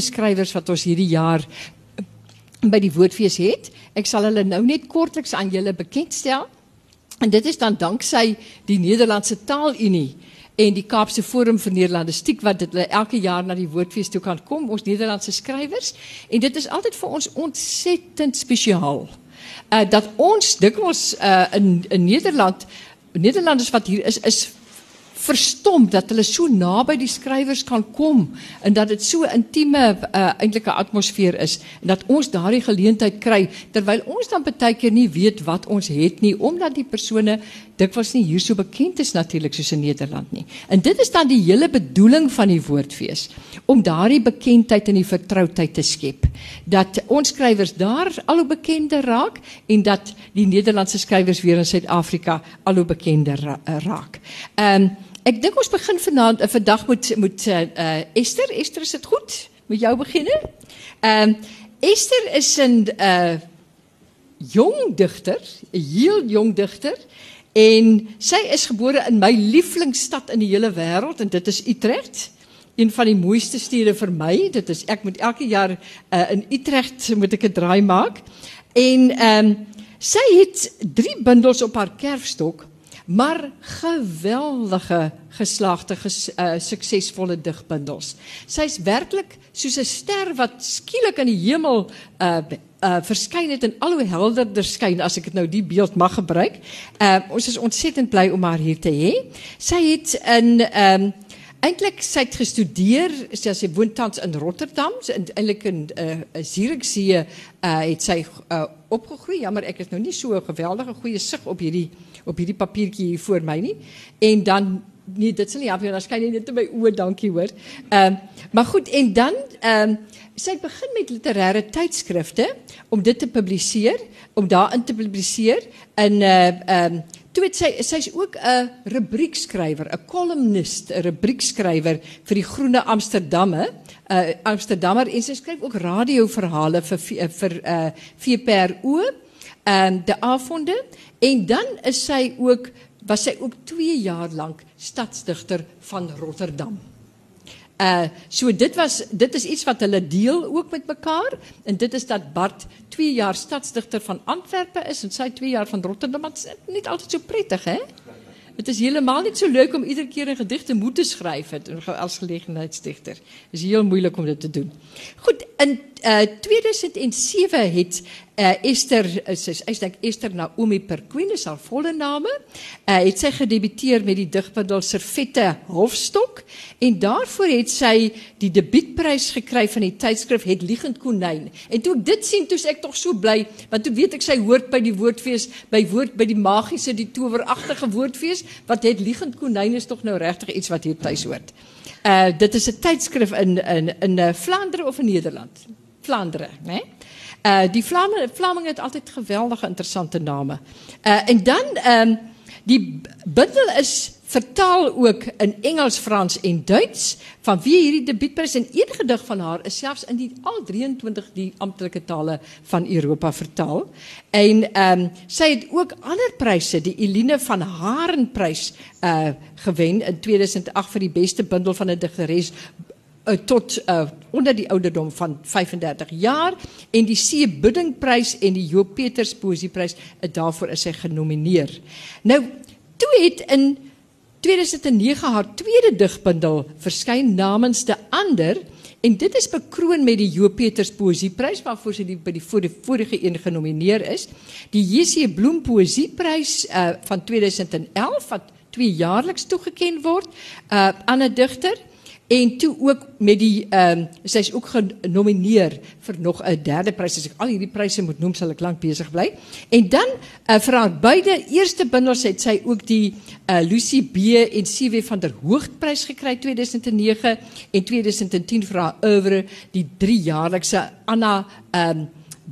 schrijvers wat ons hierdie jaar by die woordfees het. Ek sal hulle nou net kortliks aan julle bekendstel. En dit is dan dankzij die Nederlandse Taalunie en die Kaapse Forum vir Nederlandistiek wat dit elke jaar naar die woordfees toe kan kom, ons Nederlandse schrijvers. En dit is altijd voor ons ontzettend speciaal. Uh, dat ons dikwijls uh, in, in Nederland, Nederlanders wat hier is, is verstom dat hulle so naby die skrywers kan kom en dat dit so intieme uh, eintlike atmosfeer is en dat ons daardie geleentheid kry terwyl ons dan baie keer nie weet wat ons het nie omdat die persone dikwels nie hier so bekend is natuurlik soos in Nederland nie. En dit is dan die hele bedoeling van die woordfees om daardie bekendheid en die vertroudheid te skep dat ons skrywers daar al hoe bekender raak en dat die Nederlandse skrywers weer in Suid-Afrika al hoe bekender ra raak. Ehm um, Ik denk ons begin vanavond, uh, vandaag moet, moet uh, Esther. Esther, is het goed? Met jou beginnen? Uh, Esther is een uh, jong dichter, een heel jong dichter. En zij is geboren in mijn lievelingsstad in de hele wereld. En dit is Utrecht. Een van die mooiste steden voor mij. Dit is, ik moet elke jaar uh, in Utrecht moet ik een draai maken. En um, zij heeft drie bundels op haar kerfstok maar geweldige geslaagde ges, uh, suksesvolle digbundels. Sy's werklik soos 'n ster wat skielik in die hemel uh uh verskyn het en al hoe helderder skyn as ek dit nou die beeld mag gebruik. Uh ons is ontsettend bly om haar hier te. Sy het in ehm um, Eintlik sy het gestudeer, sy sy woon tans in Rotterdam, sy eintlik in uh, Zierikzee uh, het sy uh, opgegroei. Jammer, ek het nou nie so 'n geweldige goeie sig op hierdie op hierdie papiertjie hier voor my nie. En dan nee, dit sal nie help nie, dan skyn net in my oë, dankie hoor. Ehm maar goed, en dan ehm sy het begin met literêre tydskrifte om dit te publiseer, om daarin te publiseer in 'n uh, ehm um, toe het sy sy's ook 'n rubriekskrywer, 'n columnist, 'n rubriekskrywer vir die Groene Amsterdamme, 'n uh, Amsterdammer en sy skryf ook radioverhale vir vir uh VPRO, ehm um, de avonde en dan is sy ook was sy ook 2 jaar lank stadsdigter van Rotterdam. Uh so dit was dit is iets wat hulle deel ook met mekaar en dit is dat Bart 2 jaar stadsdigter van Antwerpen is en sy 2 jaar van Rotterdam. Dit is niet altijd zo prettig hè? Het is helemaal niet zo leuk om iedere keer een gedicht te moeten schrijven als gelegenheidsdichter. Het is heel moeilijk om dat te doen. Goed, uh, 2007 het uh, Esther, uh, sy is denk Esther Naomi Perquin is haar volle name. Uh, het sy gedebuteer met die digbundel Servette Hofstok en daarvoor het sy die debuutprys gekry van die tydskrif Het Liegend Konyn. En toe ek dit sien, toe ek tog so bly, want toe weet ek sy hoort by die woordfees, by woord by die magiese, die toweragtige woordfees, wat Het Liegend Konyn is tog nou regtig iets wat hier tuis hoort. Uh dit is 'n tydskrif in in in uh, Vlaanderen of in Nederland. Vlaanderen? Uh die Vlamingen Vlamingen het altyd geweldige interessante name. Uh en dan ehm die bundel is vertaal ook in Engels, Frans en Duits. Van wie hierdie debuutprys en een gedig van haar is selfs in die al 23 die amptelike tale van Europa vertaal. En ehm um, het ook ander pryse, die Eline van Haren prys uh gewen in 2008 vir die beste bundel van 'n digteres tot uh, onder die ouderdom van 35 jaar en die C Buddingprys en die Joop Peters Poesieprys uh, daarvoor is sy genomineer. Nou toe het in 2009 haar tweede digbundel verskyn namens de ander en dit is bekroon met die Joop Peters Poesieprys waarvoor sy die, by die voor die vorige een genomineer is. Die JC Bloem Poesieprys uh, van 2011 wat twee jaarliks toegekend word uh, aan 'n digter En toe ook met die ehm uh, sy's ook genomineer vir nog 'n derde prys. As ek al hierdie pryse moet noem, sal ek lank besig bly. En dan uh, vir haar beide eerste bundels het sy ook die uh, Lucy B en CW van der Hoogprys gekry 2009 en 2010 vir haar oeuvre die drie jaarlikse Anna ehm um,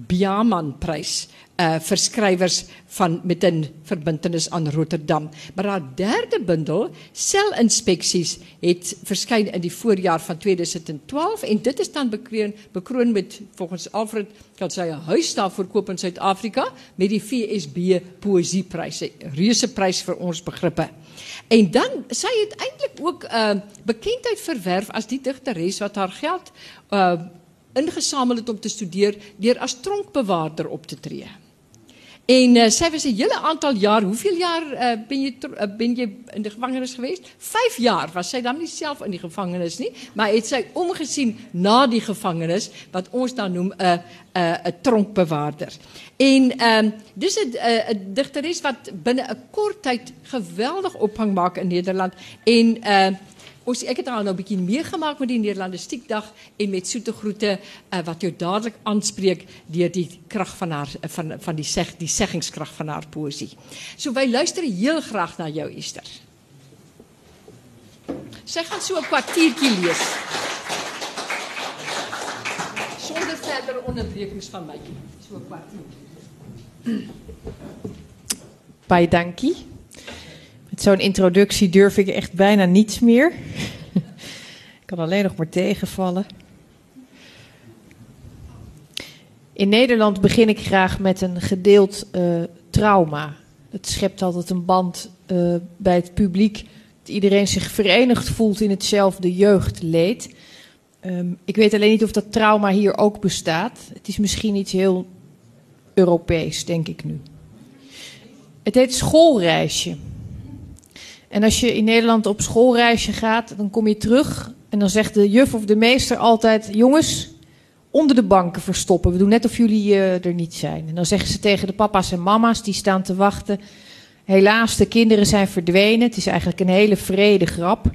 Biaman-prys uh vir skrywers van met 'n verbintenis aan Rotterdam. Maar haar derde bundel, Selinspeksies, het verskyn in die voorjaar van 2012 en dit is dan bekroon bekroon met volgens Alfred kan sy 'n huis daar verkoop in Suid-Afrika met die FSB Poesieprys, 'n reuse prys vir ons begrippe. En dan sy het eintlik ook 'n uh, bekendheid verwerf as die digteres wat haar geld uh ingesamel het om te studeer deur as tronkbewaarder op te tree. En uh, was 'n hele aantal jaar, hoeveel jaar uh, ben jy uh, ben jy in die gevangenis geweest? 5 jaar was sy dan nie self in die gevangenis nie, maar het sy omgesien na die gevangenis wat ons dan noem 'n 'n 'n tronkbewaarder. En ehm um, dis 'n 'n digteres wat binne 'n kort tyd geweldig ophang maak in Nederland en uh, Ons ek het al nou 'n bietjie meegemaak met die Nederlandistiekdag en met soete groete uh, wat jou dadelik aanspreek deur die krag van haar uh, van van die seg die seggingskrag van haar poësie. So wy luister heel graag na jou Esther. Sy gaan so 'n kwartiertjie lees. Sonder verdere onderbrekings van my. So 'n kwartier. Baie dankie. Zo'n introductie durf ik echt bijna niets meer. ik kan alleen nog maar tegenvallen. In Nederland begin ik graag met een gedeeld uh, trauma. Het schept altijd een band uh, bij het publiek. Dat iedereen zich verenigd voelt in hetzelfde jeugdleed. Um, ik weet alleen niet of dat trauma hier ook bestaat. Het is misschien iets heel Europees, denk ik nu. Het heet schoolreisje. En als je in Nederland op schoolreisje gaat, dan kom je terug en dan zegt de juf of de meester altijd: Jongens, onder de banken verstoppen. We doen net of jullie uh, er niet zijn. En dan zeggen ze tegen de papa's en mama's die staan te wachten: Helaas, de kinderen zijn verdwenen. Het is eigenlijk een hele vrede grap.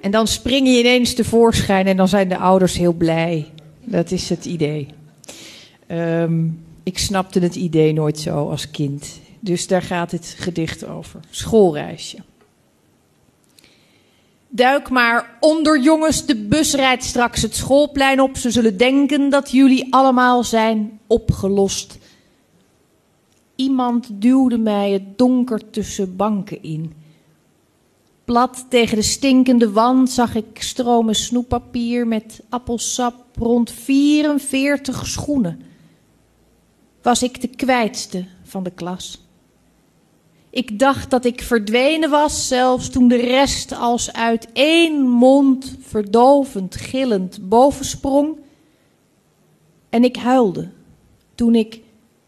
En dan spring je ineens tevoorschijn en dan zijn de ouders heel blij. Dat is het idee. Um, ik snapte het idee nooit zo als kind. Dus daar gaat het gedicht over. Schoolreisje. Duik maar onder, jongens. De bus rijdt straks het schoolplein op. Ze zullen denken dat jullie allemaal zijn opgelost. Iemand duwde mij het donker tussen banken in. Plat tegen de stinkende wand zag ik stromen snoeppapier met appelsap rond 44 schoenen. Was ik de kwijtste van de klas? Ik dacht dat ik verdwenen was, zelfs toen de rest als uit één mond verdovend gillend bovensprong. En ik huilde toen ik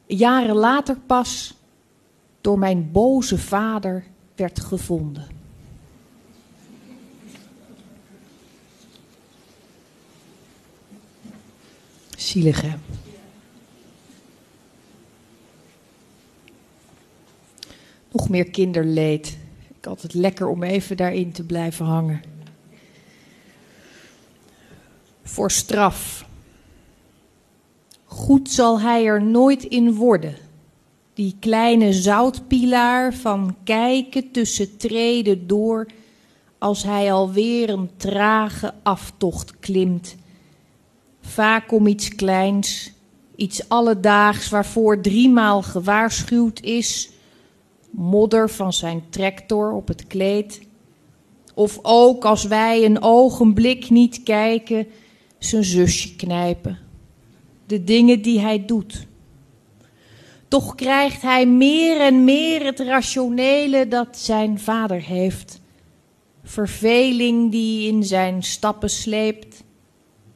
jaren later pas door mijn boze vader werd gevonden. Zielig hè? Nog meer kinderleed. Ik het lekker om even daarin te blijven hangen. Voor straf. Goed zal hij er nooit in worden. Die kleine zoutpilaar van kijken tussen treden door als hij alweer een trage aftocht klimt. Vaak om iets kleins, iets alledaags waarvoor driemaal gewaarschuwd is modder van zijn tractor op het kleed. Of ook als wij een ogenblik niet kijken, zijn zusje knijpen. De dingen die hij doet. Toch krijgt hij meer en meer het rationele dat zijn vader heeft. Verveling die in zijn stappen sleept.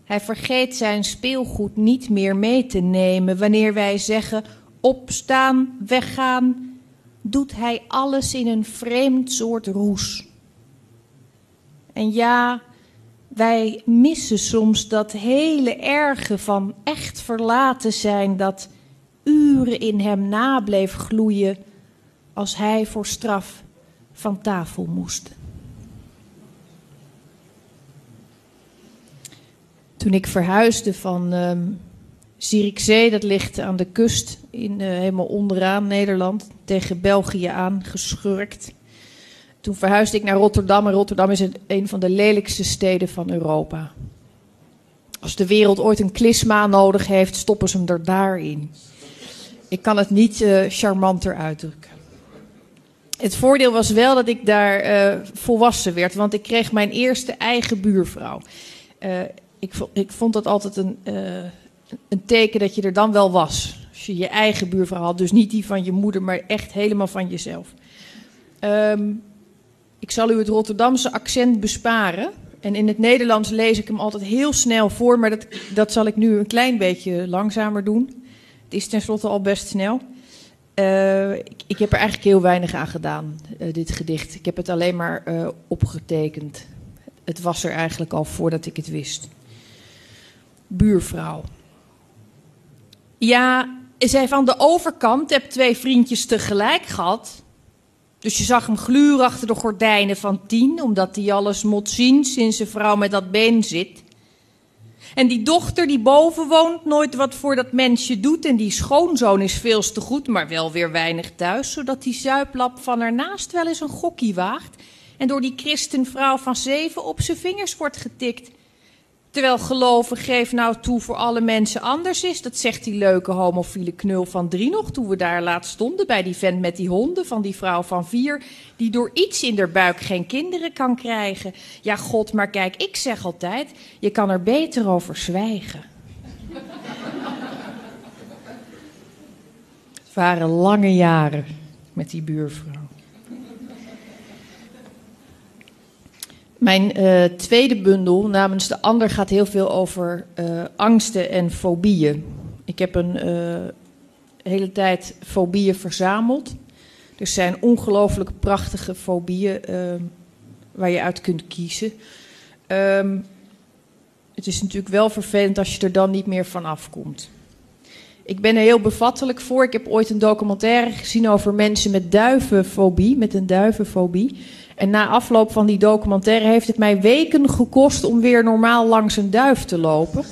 Hij vergeet zijn speelgoed niet meer mee te nemen wanneer wij zeggen: opstaan, weggaan doet hij alles in een vreemd soort roes. En ja, wij missen soms dat hele erge van echt verlaten zijn, dat uren in hem nableef gloeien als hij voor straf van tafel moest. Toen ik verhuisde van um, Zierikzee, dat ligt aan de kust, in, uh, helemaal onderaan Nederland, tegen België aan geschurkt. Toen verhuisde ik naar Rotterdam en Rotterdam is een van de lelijkste steden van Europa. Als de wereld ooit een klisma nodig heeft, stoppen ze hem er daarin. Ik kan het niet uh, charmanter uitdrukken. Het voordeel was wel dat ik daar uh, volwassen werd, want ik kreeg mijn eerste eigen buurvrouw. Ik, ik, vond dat altijd een, een teken dat je er dan wel was. Als je je eigen buurvrouw had, dus niet die van je moeder, maar echt helemaal van jezelf. Um, ik zal u het Rotterdamse accent besparen. En in het Nederlands lees ik hem altijd heel snel voor, maar dat, dat zal ik nu een klein beetje langzamer doen. Het is tenslotte al best snel. Uh, ik, heb er eigenlijk heel weinig aan gedaan, uh, dit gedicht. Ik heb het alleen maar uh, opgetekend. Het was er eigenlijk al voordat ik het wist. Buurvrouw. Ja, zij van de overkant heb twee vriendjes tegelijk gehad. Dus je zag hem gluren achter de gordijnen van tien, omdat hij alles moet zien sinds zijn vrouw met dat been zit. En die dochter die boven woont, nooit wat voor dat mensje doet. En die schoonzoon is veel te goed, maar wel weer weinig thuis. Zodat die zuiplap van ernaast wel eens een gokkie waagt. En door die christenvrouw van zeven op zijn vingers wordt getikt. Terwijl geloven geef nou toe voor alle mensen anders is. Dat zegt die leuke homofiele knul van drie nog toen we daar laatst stonden bij die vent met die honden van die vrouw van vier. Die door iets in haar buik geen kinderen kan krijgen. Ja god, maar kijk, ik zeg altijd, je kan er beter over zwijgen. Het waren lange jaren met die buurvrouw. Mijn uh, tweede bundel namens de ander gaat heel veel over uh, angsten en fobieën. Ik heb een uh, hele tijd fobieën verzameld. Er zijn ongelooflijk prachtige fobieën waar je uit kunt kiezen. Um, het is natuurlijk wel vervelend als je er dan niet meer van afkomt. Ik ben er heel bevattelijk voor. Ik heb ooit een documentaire gezien over mensen met duivenfobie, met een duivenfobie. En na afloop van die documentaire heeft het mij weken gekost om weer normaal langs een duif te lopen.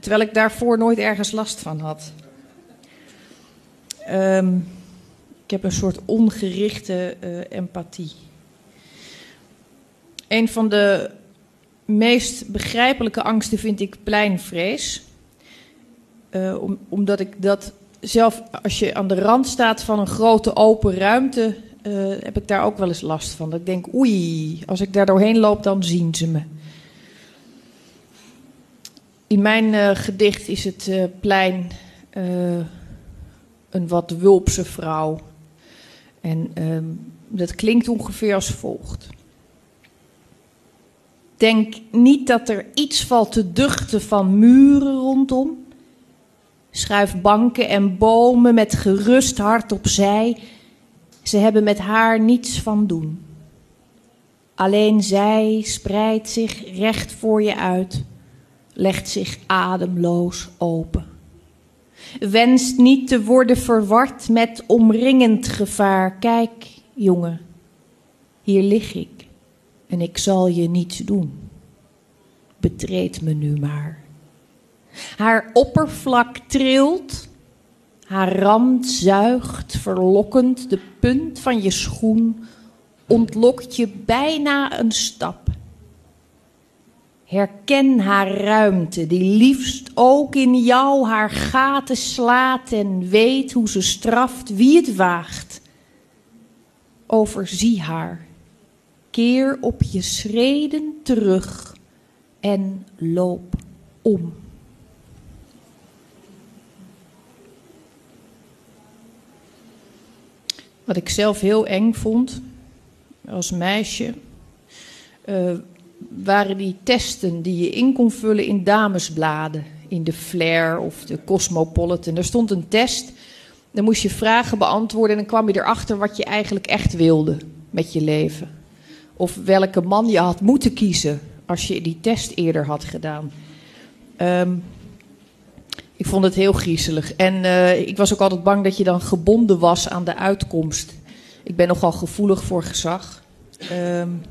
Terwijl ik daarvoor nooit ergens last van had. Um, ik heb een soort ongerichte uh, empathie. Een van de meest begrijpelijke angsten vind ik pleinvrees. Om, omdat ik dat zelf, als je aan de rand staat van een grote open ruimte, uh, heb ik daar ook wel eens last van. Dat ik denk, oei, als ik daar doorheen loop, dan zien ze me. In mijn uh, gedicht is het uh, plein een wat wulpse vrouw. En ehm, dat klinkt ongeveer als volgt. Denk niet dat er iets valt te duchten van muren rondom. Schuif banken en bomen met gerust hart opzij ze hebben met haar niets van doen. Alleen zij spreidt zich recht voor je uit, legt zich ademloos open. Wenst niet te worden verward met omringend gevaar. Kijk, jongen, hier lig ik en ik zal je niets doen. Betreed me nu maar. Haar oppervlak trilt haar rand zuigt verlokkend de punt van je schoen, ontlokt je bijna een stap. Herken haar ruimte, die liefst ook in jou haar gaten slaat en weet hoe ze straft wie het waagt. Overzie haar, keer op je schreden terug en loop om. Wat ik zelf heel eng vond als meisje, uh, waren die testen die je in kon vullen in damesbladen. In de Flair of de Cosmopolitan. Er stond een test. Dan moest je vragen beantwoorden en dan kwam je erachter wat je eigenlijk echt wilde met je leven. Of welke man je had moeten kiezen als je die test eerder had gedaan. Um, ik vond het heel griezelig. En uh, ik was ook altijd bang dat je dan gebonden was aan de uitkomst. Ik ben nogal gevoelig voor gezag. Um,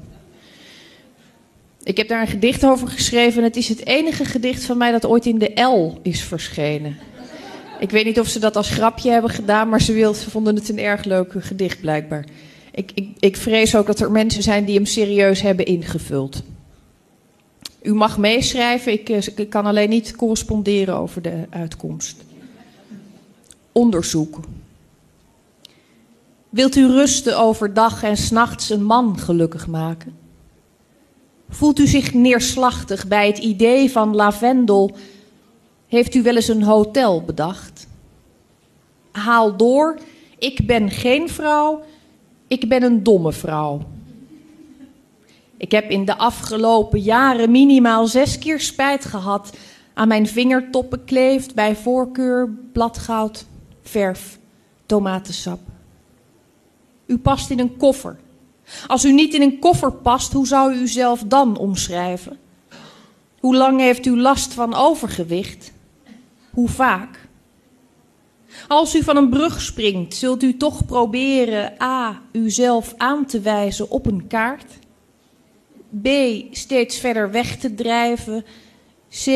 ik heb daar een gedicht over geschreven. En het is het enige gedicht van mij dat ooit in de L is verschenen. Ik weet niet of ze dat als grapje hebben gedaan, maar ze, wilden, vonden het een erg leuk gedicht blijkbaar. Ik, ik, ik vrees ook dat er mensen zijn die hem serieus hebben ingevuld. U mag meeschrijven, ik, eh, ik kan alleen niet corresponderen over de uitkomst. Onderzoek. Wilt u rusten overdag en s'nachts een man gelukkig maken? Voelt u zich neerslachtig bij het idee van lavendel? Heeft u wel eens een hotel bedacht? Haal door, ik ben geen vrouw, ik ben een domme vrouw. Ik heb in de afgelopen jaren minimaal zes keer spijt gehad aan mijn vingertoppen kleeft bij voorkeur bladgoud, verf, tomatensap. U past in een koffer. Als u niet in een koffer past, hoe zou u uzelf dan omschrijven? Hoe lang heeft u last van overgewicht? Hoe vaak? Als u van een brug springt, zult u toch proberen A. uzelf aan te wijzen op een kaart, B. steeds verder weg te drijven, C.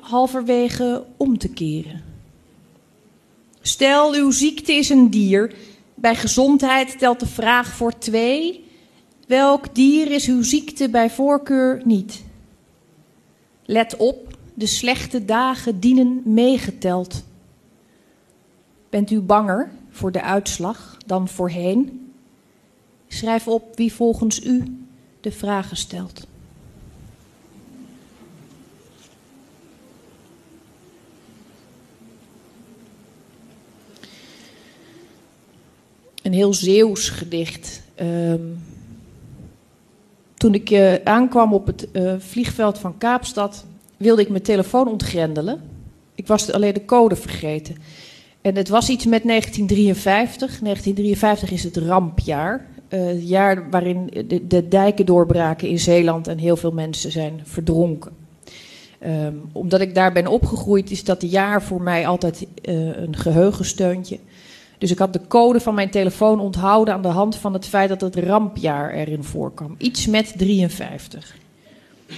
halverwege om te keren. Stel, uw ziekte is een dier. Bij gezondheid telt de vraag voor twee. Welk dier is uw ziekte bij voorkeur niet? Let op, de slechte dagen dienen meegeteld. Bent u banger voor de uitslag dan voorheen? Schrijf op wie volgens u de vragen stelt. Een heel Zeeuws gedicht. Um, toen ik uh, aankwam op het uh, vliegveld van Kaapstad, wilde ik mijn telefoon ontgrendelen. Ik was alleen de code vergeten. En het was iets met 1953. 1953 is het rampjaar. Uh, jaar waarin de, de, dijken doorbraken in Zeeland en heel veel mensen zijn verdronken. Um, omdat ik daar ben opgegroeid, is dat jaar voor mij altijd een geheugensteuntje. Dus ik had de code van mijn telefoon onthouden aan de hand van het feit dat het rampjaar erin voorkwam. Iets met 53.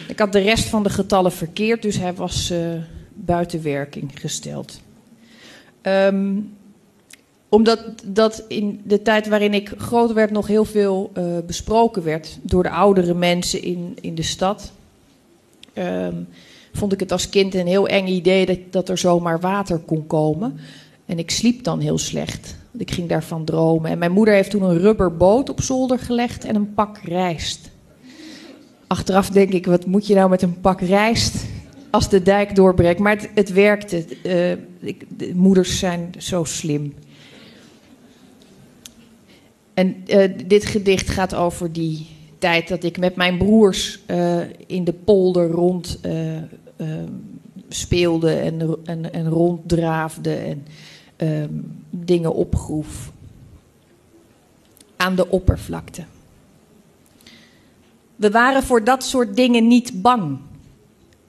Ik had de rest van de getallen verkeerd, dus hij was uh, buiten werking gesteld. Um, omdat dat in de tijd waarin ik groot werd nog heel veel uh, besproken werd door de oudere mensen in, in de stad. Um, vond ik het als kind een heel eng idee dat, dat er zomaar water kon komen. En ik sliep dan heel slecht. Ik ging daarvan dromen. En mijn moeder heeft toen een rubberboot op zolder gelegd en een pak rijst. Achteraf denk ik, wat moet je nou met een pak rijst als de dijk doorbreekt? Maar het, het werkte. Uh, ik, de moeders zijn zo slim. En uh, dit gedicht gaat over die tijd dat ik met mijn broers uh, in de polder rond speelde en, en, en ronddraafde. En, um, dingen opgroef aan de oppervlakte. We waren voor dat soort dingen niet bang.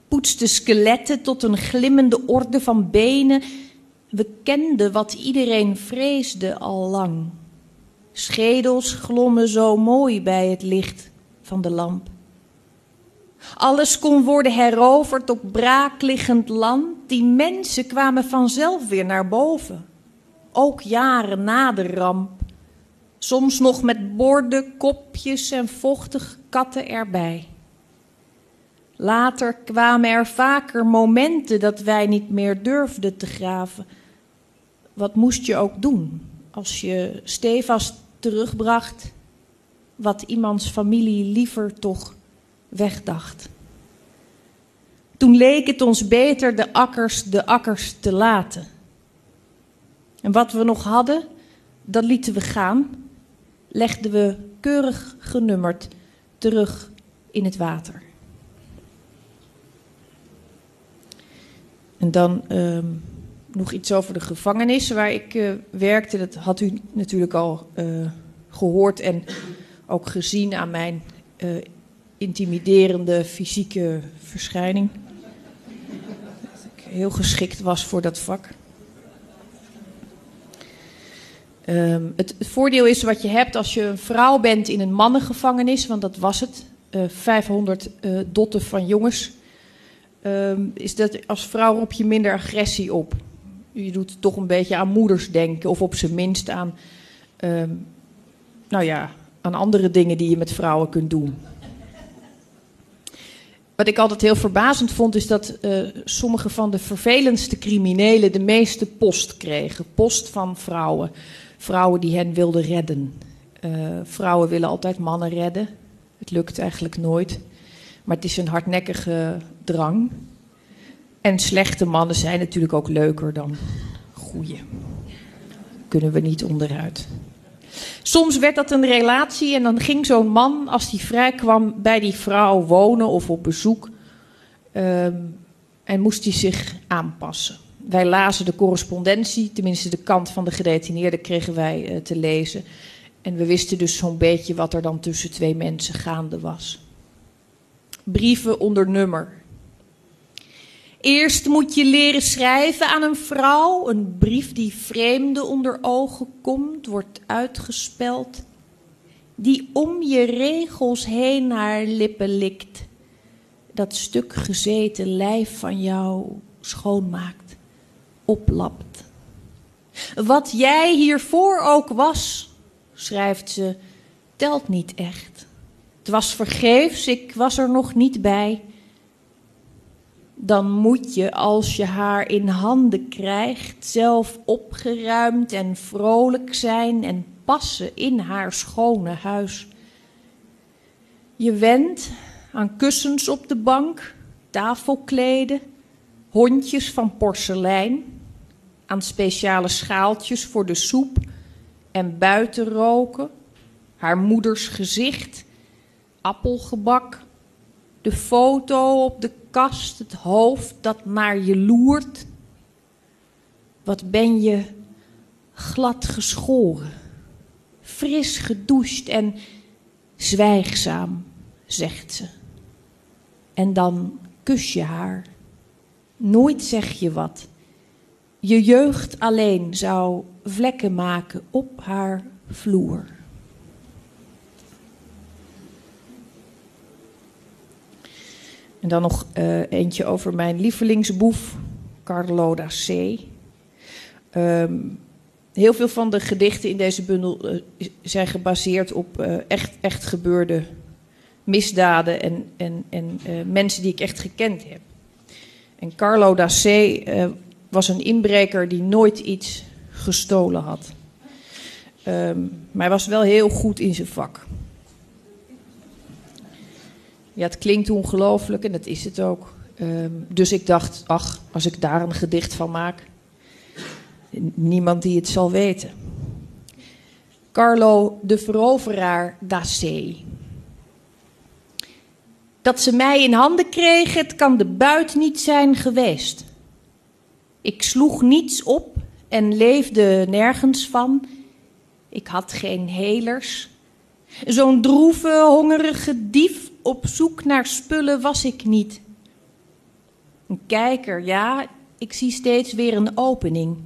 Poetsten skeletten tot een glimmende orde van benen. We kenden wat iedereen vreesde al lang. Schedels glommen zo mooi bij het licht van de lamp. Alles kon worden heroverd op braakliggend land. Die mensen kwamen vanzelf weer naar boven. Ook jaren na de ramp. Soms nog met borden, kopjes en vochtige katten erbij. Later kwamen er vaker momenten dat wij niet meer durfden te graven. Wat moest je ook doen als je stevast terugbracht wat iemands familie liever toch wegdacht. Toen leek het ons beter de akkers de akkers te laten. En wat we nog hadden, dat lieten we gaan, legden we keurig genummerd terug in het water. En dan um, nog iets over de gevangenis waar ik uh, werkte. Dat had u natuurlijk al uh, gehoord en ook gezien aan mijn uh, intimiderende fysieke verschijning. Dat ik heel geschikt was voor dat vak. Um, het, voordeel is wat je hebt als je een vrouw bent in een mannengevangenis, want dat was het. Uh, 500 uh, dotten van jongens. Um, is dat als vrouw roep je minder agressie op. Je doet toch een beetje aan moeders denken, of op zijn minst aan, um, nou ja, aan andere dingen die je met vrouwen kunt doen. wat ik altijd heel verbazend vond, is dat uh, sommige van de vervelendste criminelen de meeste post kregen. Post van vrouwen. Vrouwen die hen wilden redden. Uh, vrouwen willen altijd mannen redden. Het lukt eigenlijk nooit. Maar het is een hardnekkige drang. En slechte mannen zijn natuurlijk ook leuker dan goede. Kunnen we niet onderuit. Soms werd dat een relatie en dan ging zo'n man, als hij vrij kwam, bij die vrouw wonen of op bezoek. Um, en moest hij zich aanpassen. Wij lazen de correspondentie, tenminste de kant van de gedetineerde kregen wij uh, te lezen. En we wisten dus zo'n beetje wat er dan tussen twee mensen gaande was. Brieven onder nummer. Eerst moet je leren schrijven aan een vrouw. Een brief die vreemde onder ogen komt, wordt uitgespeld. Die om je regels heen haar lippen likt. Dat stuk gezeten lijf van jou schoonmaakt, oplapt. Wat jij hiervoor ook was, schrijft ze, telt niet echt. Het was vergeefs, ik was er nog niet bij dan moet je, als je haar in handen krijgt, zelf opgeruimd en vrolijk zijn en passen in haar schone huis. Je went aan kussens op de bank, tafelkleden, hondjes van porselein, aan speciale schaaltjes voor de soep en buitenroken, haar moeders gezicht, appelgebak, de foto op de kast, het hoofd dat naar je loert. Wat ben je glad geschoren, fris gedoucht en zwijgzaam, zegt ze. En dan kus je haar. Nooit zeg je wat. Je jeugd alleen zou vlekken maken op haar vloer. En dan nog uh, eentje over mijn lievelingsboef, Carlo C. Um, heel veel van de gedichten in deze bundel uh, zijn gebaseerd op uh, echt, echt gebeurde misdaden en, en, en mensen die ik echt gekend heb. En Carlo da C was een inbreker die nooit iets gestolen had. Um, maar hij was wel heel goed in zijn vak. Ja, het klinkt ongelooflijk en dat is het ook. Um, dus ik dacht, ach, als ik daar een gedicht van maak, niemand die het zal weten. Carlo de veroveraar d'Ace. Dat ze mij in handen kregen, het kan de buit niet zijn geweest. Ik sloeg niets op en leefde nergens van. Ik had geen helers. Zo'n droeve, hongerige dief op zoek naar spullen was ik niet. Een kijker, ja, ik zie steeds weer een opening.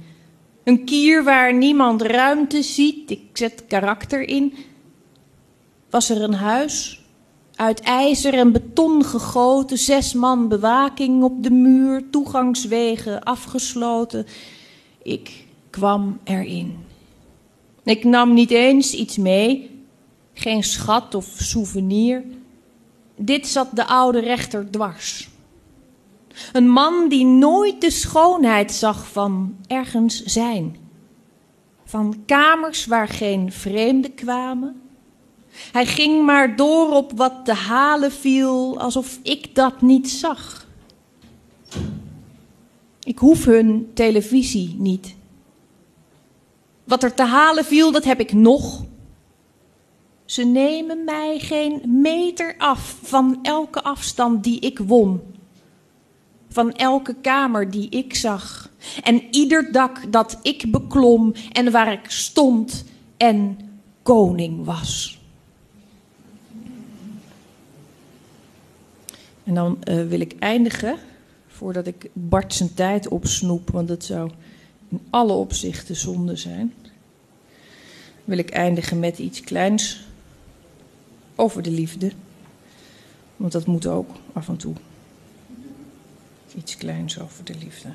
Een kier waar niemand ruimte ziet, ik zet karakter in. Was er een huis, uit ijzer en beton gegoten, zes man bewaking op de muur, toegangswegen afgesloten. Ik kwam erin. Ik nam niet eens iets mee, geen schat of souvenir. Dit zat de oude rechter dwars. Een man die nooit de schoonheid zag van ergens zijn. Van kamers waar geen vreemden kwamen. Hij ging maar door op wat te halen viel, alsof ik dat niet zag. Ik hoef hun televisie niet. Wat er te halen viel, dat heb ik nog. Ze nemen mij geen meter af van elke afstand die ik won. Van elke kamer die ik zag. En ieder dak dat ik beklom en waar ik stond en koning was. En dan uh, wil ik eindigen, voordat ik Bart zijn tijd opsnoep, want dat zou in alle opzichten zonde zijn. Wil ik eindigen met iets kleins over de liefde. Want dat moet ook af en toe. Iets kleins over de liefde.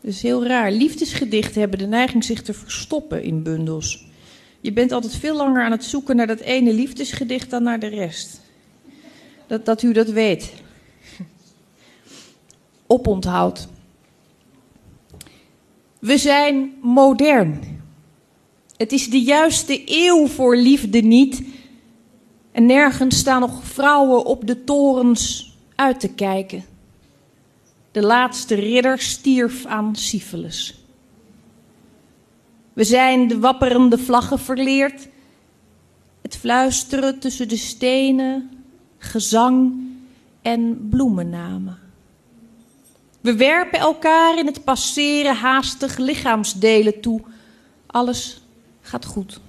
Is heel raar. Liefdesgedichten hebben de neiging zich te verstoppen in bundels. Je bent altijd veel langer aan het zoeken naar dat ene liefdesgedicht dan naar de rest. Dat, dat u dat weet. Oponthoud. We zijn modern. Het is de juiste eeuw voor liefde niet. En nergens staan nog vrouwen op de torens uit te kijken. De laatste ridder stierf aan syphilis. We zijn de wapperende vlaggen verleerd. Het fluisteren tussen de stenen, gezang en bloemennamen. We werpen elkaar in het passeren haastig lichaamsdelen toe. Alles gaat goed.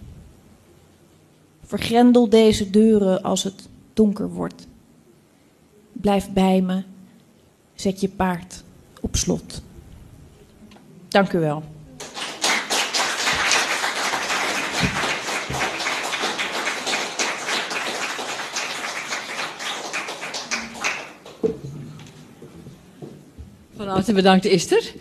Vergrendel deze deuren als het donker wordt. Blijf bij me. Zet je paard op slot. Dank u wel. Van harte bedankt Esther.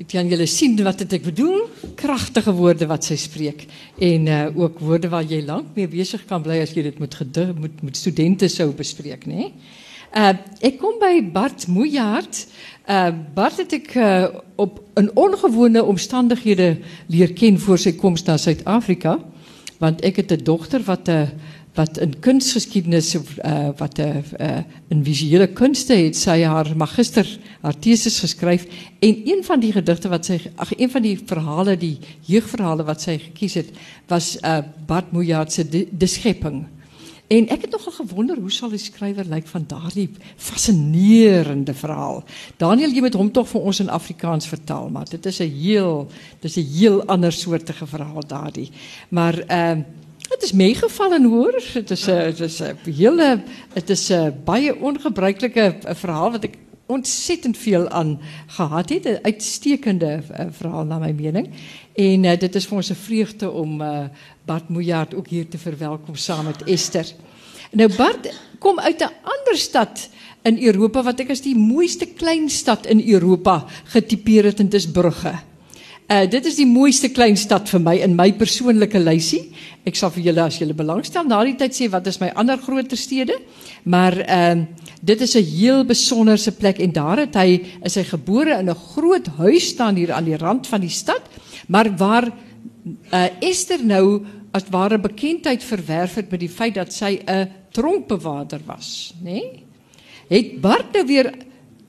Ik kan jullie zien wat het ik bedoel. Krachtige woorden wat zij spreekt. En uh, ook woorden waar je lang mee bezig kan blijven als je dit met, met, studenten zo bespreken. Uh, ik kom bij Bart Moejaard. Uh, Bart het ik op een ongewone omstandigheden leer kennen voor zijn komst naar Zuid-Afrika. Want ik heb de dochter wat... wat een kunstgeschiedenis, uh, wat uh, een visuele kunsten heeft. Zij haar magister, haar thesis geschreven. En een van die gedichten wat zij, ach, een van die verhalen, die jeugdverhalen wat zij gekies heeft, was uh, Bart Moejaardse de, de Schepping. En ek het nogal gewonder hoe sal die skrywer lyk van daardie fascinerende verhaal. Daniel, jy moet hom tog vir ons in Afrikaans vertaal, maar dit is 'n heel dis 'n heel ander soortige verhaal daardie. Maar uh, Het is meegevallen hoor. Het is, uh, het is, uh, hele, het is uh, baie ongebruikelijke verhaal wat ik ontzettend veel aan gehad heb. Een uitstekende verhaal naar mijn mening. En dit is voor ons een vreugde om Bart Moejaard ook hier te verwelkomen samen met Esther. Nou Bart kom uit een andere stad in Europa wat ik als die mooiste kleinstad in Europa getypeerd heb en Brugge. Uh, dit is die mooiste klein stad vir my in my persoonlike lysie. Ek sal vir julle as julle belangstel na die tyd sê wat is my ander groter stede. Maar ehm uh, dit is 'n heel besonderse plek en daar het hy is hy gebore in 'n groot huis staan hier aan die rand van die stad, maar waar uh, Esther nou as ware bekendheid verwerf het met die feit dat sy 'n tronkbewaarder was, nê? Nee? Het Bart nou weer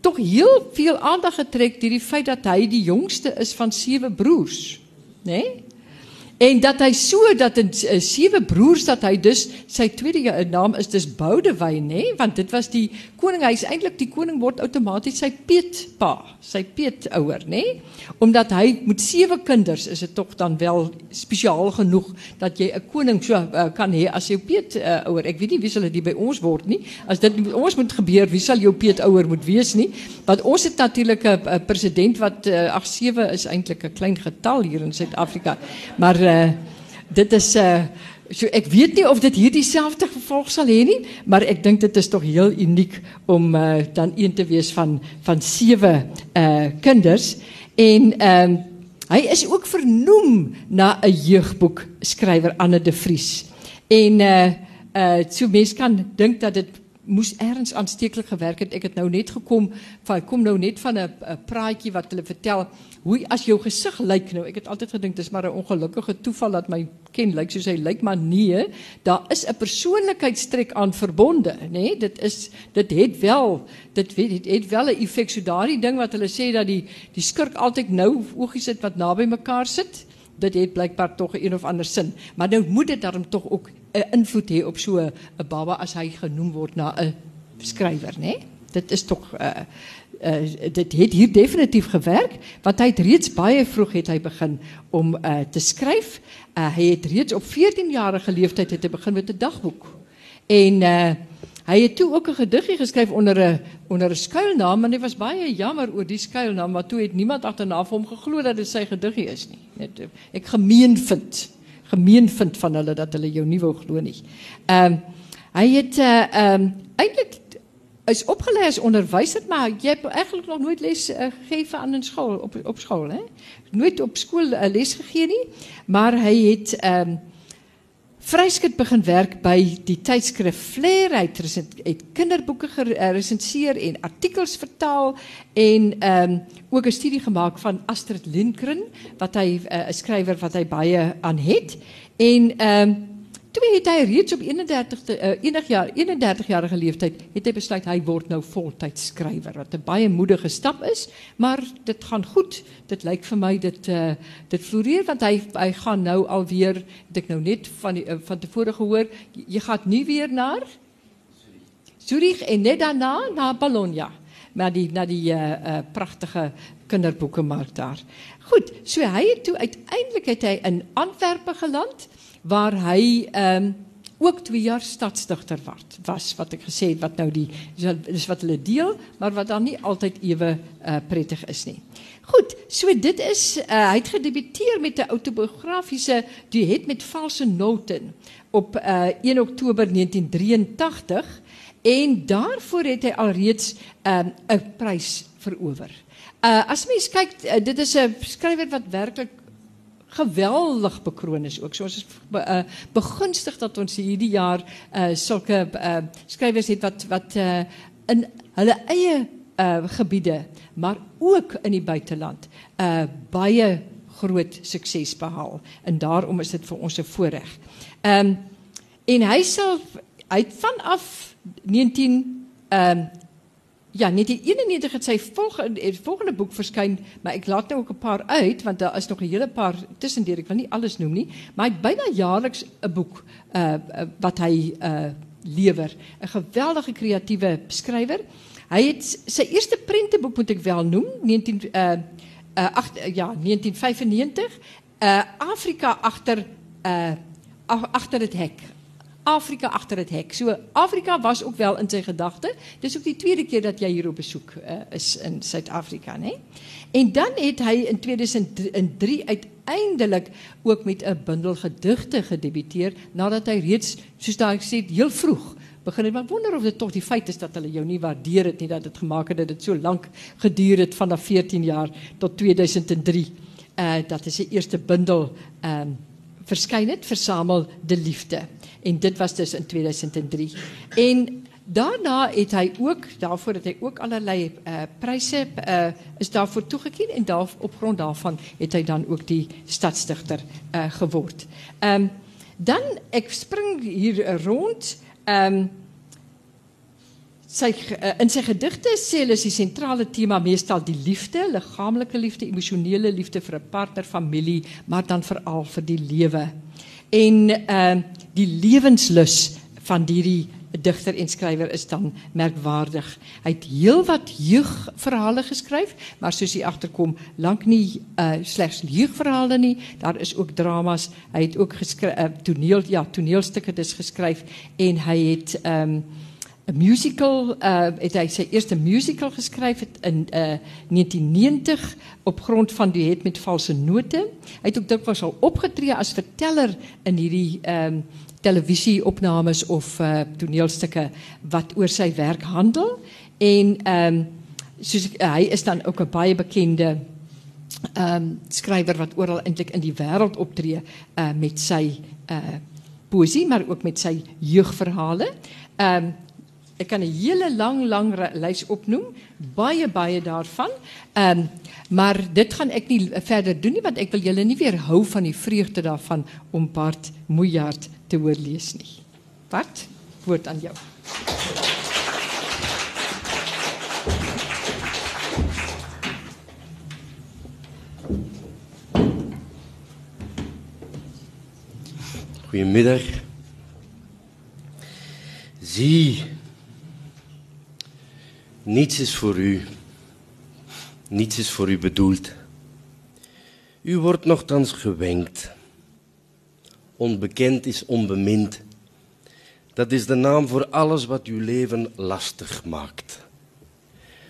tog heel veel aandag getrek deur die feit dat hy die jongste is van sewe broers, nê? Nee? En dat hy so dat in uh, sewe broers dat hy dus sy tweede ja, eh, naam is dus Boudewyn nê want dit was die koning hy's eintlik die koning word outomaties sy peetpa sy peetouer nê omdat hy met sewe kinders is dit tog dan wel spesiaal genoeg dat jy 'n koning so uh, kan hê as jou peetouer uh, ek weet nie wie sal dit by ons word nie. As dit met ons moet gebeur wie sal jou peetouer moet wees nie? Want ons het natuurlik 'n president wat uh, ag sewe is eintlik 'n klein getal hier in Suid-Afrika. Maar uh, uh, dit is uh so ek weet nie of dit hier dieselfde gevolg sal hê nie, maar ek dink dit is tog heel uniek om uh dan een te wees van van sewe uh kinders en ehm uh, hy is ook vernoem na 'n jeugboek skrywer Anne de Vries. En uh uh so mense kan dink dat dit moes ergens aansteeklik gewerk het. Ek het nou net gekom van kom nou net van 'n praatjie wat hulle vertel hoe as jou gesig lyk nou. Ek het altyd gedink dis maar 'n ongelukkige toeval dat my ken lyk soos hy lyk, maar nee, daar is 'n persoonlikheidstrek aan verbonde, nê? Nee? Dit is dit het wel dit weet het, het wel 'n effek so daardie ding wat hulle sê dat die die skurk altyd nou oogies sit wat naby mekaar sit. Dit het blykbaar tog 'n een of ander sin, maar nou moet dit daarom tog ook 'n invloed hê op so 'n baba as hy genoem word na 'n skrywer, nê? Nee? Dit is tog uh, uh, dit het hier definitief gewerk want hy het reeds baie vroeg het hy begin om uh, te skryf. Uh, hy het reeds op 14 jarige leeftyd het hy begin met 'n dagboek. En uh, hy het toe ook 'n gediggie geskryf onder 'n onder 'n skuilnaam en hy was baie jammer oor die skuilnaam want toe het niemand agterna vir hom geglo dat dit sy gediggie is nie. Net ek gemeen vind gemeen vind van hulle dat hulle jou nie wou glo nie. Ehm um, hy het uh, ehm um, eintlik is opgeleid als onderwijzer, maar je hebt eigenlijk nog nooit les uh, gegeven aan een school, op, op school. Hè? Nooit op school uh, les gegeven, maar hij heeft, um, Vryskut begin werk by die tydskrif Flair. Hy het, resent, het kinderboeke geresenseer en artikels vertaal en ehm um, ook 'n studie gemaak van Astrid Lindgren wat hy eh, 'n uh, skrywer wat hy baie aan het. En ehm um, Toe het hy reeds op 31 uh, 1 jaar 31 jarige leeftyd het hy besluit hy word nou voltyds wat 'n baie moedige stap is, maar dit gaan goed. Dit lyk vir my dit uh, dit want hy hy gaan nou alweer het ek nou net van die, uh, van tevore gehoor jy, gaan weer na Zurich en net daarna na Bologna. Maar die na die uh, uh, pragtige kinderboekenmark daar. Goed, so hy het toe uiteindelik het hy in Antwerpen geland waar hy ehm um, ook twee jaar stadsdigter word, was wat ek gesê het wat nou die is wat hulle deel, maar wat dan nie altyd ewe uh, prettig is nie. Goed, so dit is uh, hy het gedebuteer met 'n autobiografiese duet met valse noten op uh, 1 Oktober 1983 en daarvoor het hy alreeds 'n um, prys verower. Uh, as mens kyk, uh, dit is 'n skrywer wat werklik geweldig bekroon is ook. So ons is uh, begunstig dat ons hierdie jaar uh, sulke uh, skrywers het wat wat uh, in hulle eie uh, gebiede, maar ook in die buiteland uh, baie groot sukses behaal. En daarom is dit vir ons 'n voorreg. Ehm um, en hy sal hy vanaf 19 ehm um, Ja, 1991 het sy volgende volgende boek verskyn, maar ek laat nou ook 'n paar uit want daar is nog 'n hele paar tussendeur. Ek wil nie alles noem nie, maar hy het byna jaarliks 'n boek uh wat hy uh lewer. 'n Geweldige kreatiewe skrywer. Hy het sy eerste prenteboek moet ek wel noem, 19 uh uh 8 ja, 1995, uh Afrika agter uh agter dit hek. Afrika achter het hek. So Afrika was ook wel in zijn gedachten. Dis ook die tweede keer dat jij hier op bezoek uh, is in Suid-Afrika, né? En dan het hy in 2003 uiteindelik ook met 'n bundel gedigte gedebuteer nadat hy reeds soos daai gesê heel vroeg begin het maar wonder of dit tog die feit is dat hulle jou nie waardeer het nie dat dit gemaak het dat dit so lank geduur het vanaf 14 jaar tot 2003. Uh dat is sy eerste bundel ehm verskyn het versamel de liefde en dit was dus in 2003 en daarna het hy ook daarvoor het hy ook allerlei uh, pryse uh, is daarvoor toegekend en daar op grond daarvan het hy dan ook die stadsdigter uh, geword. Ehm dan ek spring hier rond ehm um, sy uh, in sy gedigte sê hulle is die sentrale tema meestal die liefde, liggaamlike liefde, emosionele liefde vir 'n partner, familie, maar dan veral vir die lewe. En ehm die lewenslus van hierdie digter en skrywer is dan merkwaardig. Hy het heelwat jeugverhale geskryf, maar soos jy agterkom, lank nie uh, slegs jeugverhale nie, daar is ook dramas. Hy het ook geskryf uh, toneel ja, toneelstukke dis geskryf en hy het ehm um, 'n musical uh het hy sy eerste musical het in uh 1990 op grond van die het met valse note. Hy het ook dikwels al opgetree as verteller in ehm um, televisieopnames of uh toneelstukke wat oor sy werk handel en ehm um, soos hy is dan ook 'n baie bekende ehm um, skrywer wat oral eintlik in die wêreld optree uh met uh poesie maar ook met sy jeugverhale. Ehm um, Ek kan 'n hele lang lang lys opnoem, baie baie daarvan. Ehm maar dit gaan ek nie verder doen nie want ek wil julle nie weer hou van die vreugde daarvan om Bart Moejaard te hoor lees nie. Bart, woord aan jou. Goedemiddag. Zie Niets is voor u. Niets is voor u bedoeld. U wordt nogthans gewenkt. Onbekend is onbemind. Dat is de naam voor alles wat uw leven lastig maakt.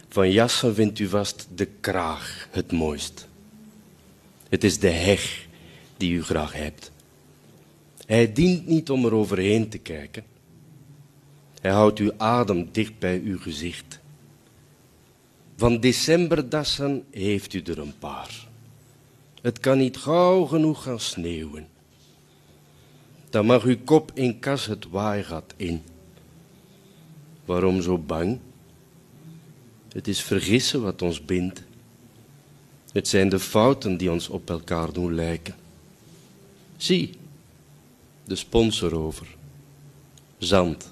Van jassen vindt u vast de kraag het mooist. Het is de heg die u graag hebt. Hij dient niet om er overheen te kijken. Hij houdt uw adem dicht bij uw gezicht. Van decemberdassen heeft u er een paar. Het kan niet gauw genoeg gaan sneeuwen. Dan mag uw kop in kas het waaigat in. Waarom zo bang? Het is vergissen wat ons bindt. Het zijn de fouten die ons op elkaar doen lijken. Zie, de sponsor over. Zand.